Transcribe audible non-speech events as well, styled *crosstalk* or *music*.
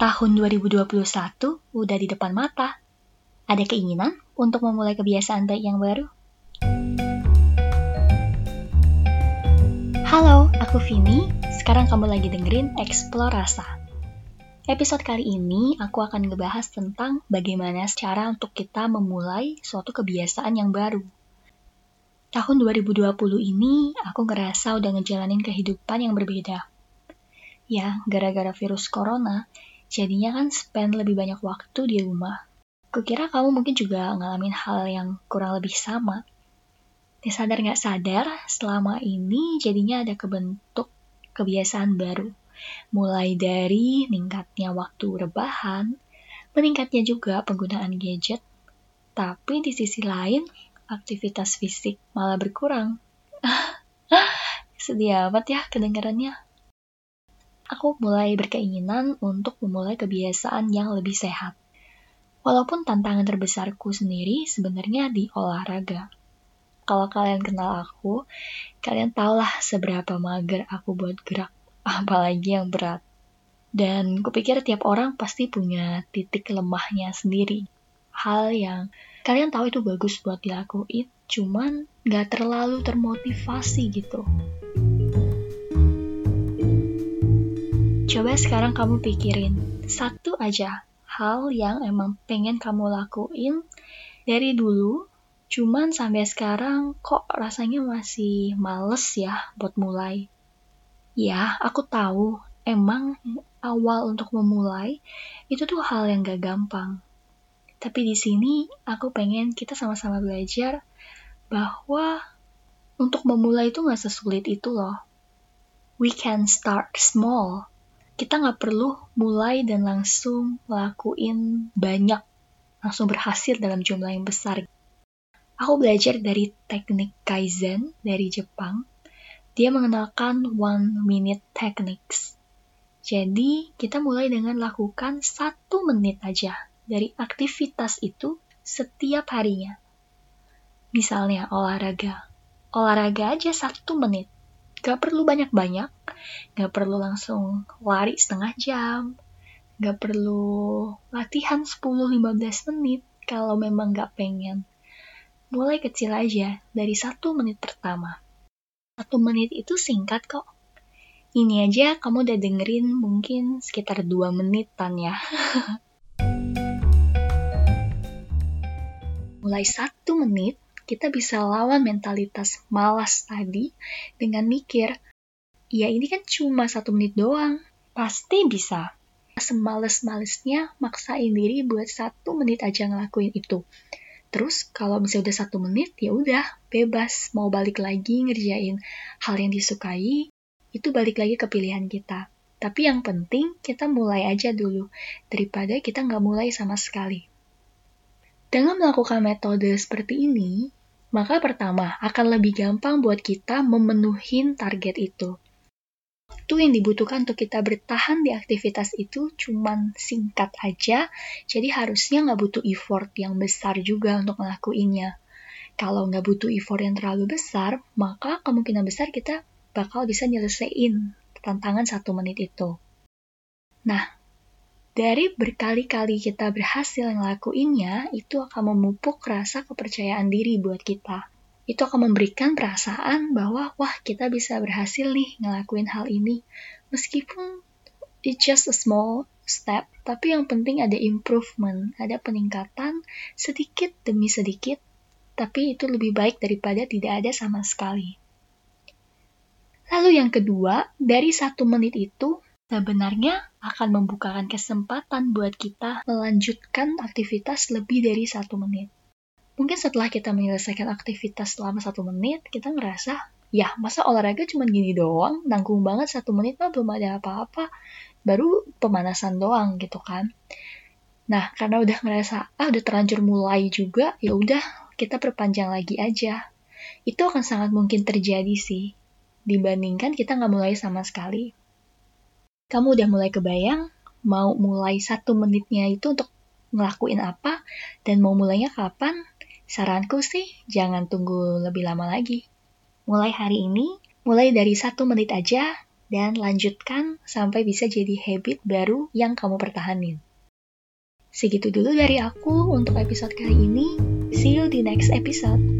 Tahun 2021 udah di depan mata. Ada keinginan untuk memulai kebiasaan baik yang baru? Halo, aku Vini. Sekarang kamu lagi dengerin Explore Rasa. Episode kali ini aku akan ngebahas tentang bagaimana cara untuk kita memulai suatu kebiasaan yang baru. Tahun 2020 ini aku ngerasa udah ngejalanin kehidupan yang berbeda. Ya, gara-gara virus corona, Jadinya kan spend lebih banyak waktu di rumah. Kukira kamu mungkin juga ngalamin hal yang kurang lebih sama. Disadar nggak sadar, selama ini jadinya ada kebentuk kebiasaan baru. Mulai dari meningkatnya waktu rebahan, meningkatnya juga penggunaan gadget, tapi di sisi lain, aktivitas fisik malah berkurang. *laughs* Sedih amat ya kedengarannya aku mulai berkeinginan untuk memulai kebiasaan yang lebih sehat. Walaupun tantangan terbesarku sendiri sebenarnya di olahraga. Kalau kalian kenal aku, kalian tahulah seberapa mager aku buat gerak, *laughs* apalagi yang berat. Dan kupikir tiap orang pasti punya titik lemahnya sendiri. Hal yang kalian tahu itu bagus buat dilakuin, cuman gak terlalu termotivasi gitu. Coba sekarang kamu pikirin satu aja hal yang emang pengen kamu lakuin dari dulu, cuman sampai sekarang kok rasanya masih males ya buat mulai. Ya, aku tahu emang awal untuk memulai itu tuh hal yang gak gampang. Tapi di sini aku pengen kita sama-sama belajar bahwa untuk memulai itu gak sesulit itu loh. We can start small kita nggak perlu mulai dan langsung ngelakuin banyak, langsung berhasil dalam jumlah yang besar. Aku belajar dari teknik Kaizen dari Jepang. Dia mengenalkan one minute techniques. Jadi, kita mulai dengan lakukan satu menit aja dari aktivitas itu setiap harinya. Misalnya olahraga. Olahraga aja satu menit. Gak perlu banyak-banyak, gak perlu langsung lari setengah jam, gak perlu latihan 10-15 menit kalau memang gak pengen. Mulai kecil aja, dari satu menit pertama. Satu menit itu singkat kok. Ini aja kamu udah dengerin mungkin sekitar dua menitan ya. *laughs* Mulai satu menit, kita bisa lawan mentalitas malas tadi dengan mikir, ya ini kan cuma satu menit doang, pasti bisa. Semales-malesnya maksain diri buat satu menit aja ngelakuin itu. Terus kalau misalnya udah satu menit, ya udah bebas mau balik lagi ngerjain hal yang disukai, itu balik lagi ke pilihan kita. Tapi yang penting kita mulai aja dulu, daripada kita nggak mulai sama sekali. Dengan melakukan metode seperti ini, maka pertama akan lebih gampang buat kita memenuhi target itu. Waktu yang dibutuhkan untuk kita bertahan di aktivitas itu cuman singkat aja, jadi harusnya nggak butuh effort yang besar juga untuk ngelakuinnya. Kalau nggak butuh effort yang terlalu besar, maka kemungkinan besar kita bakal bisa nyelesain tantangan satu menit itu. Nah, dari berkali-kali kita berhasil ngelakuinnya, itu akan memupuk rasa kepercayaan diri buat kita. Itu akan memberikan perasaan bahwa, wah kita bisa berhasil nih ngelakuin hal ini. Meskipun it's just a small step, tapi yang penting ada improvement, ada peningkatan sedikit demi sedikit, tapi itu lebih baik daripada tidak ada sama sekali. Lalu yang kedua, dari satu menit itu, sebenarnya akan membukakan kesempatan buat kita melanjutkan aktivitas lebih dari satu menit. Mungkin setelah kita menyelesaikan aktivitas selama satu menit, kita ngerasa, ya masa olahraga cuma gini doang, nanggung banget satu menit mah belum ada apa-apa, baru pemanasan doang gitu kan. Nah, karena udah ngerasa, ah udah terlanjur mulai juga, ya udah kita perpanjang lagi aja. Itu akan sangat mungkin terjadi sih, dibandingkan kita nggak mulai sama sekali kamu udah mulai kebayang mau mulai satu menitnya itu untuk ngelakuin apa dan mau mulainya kapan? Saranku sih jangan tunggu lebih lama lagi. Mulai hari ini, mulai dari satu menit aja, dan lanjutkan sampai bisa jadi habit baru yang kamu pertahanin. Segitu dulu dari aku untuk episode kali ini. See you di next episode.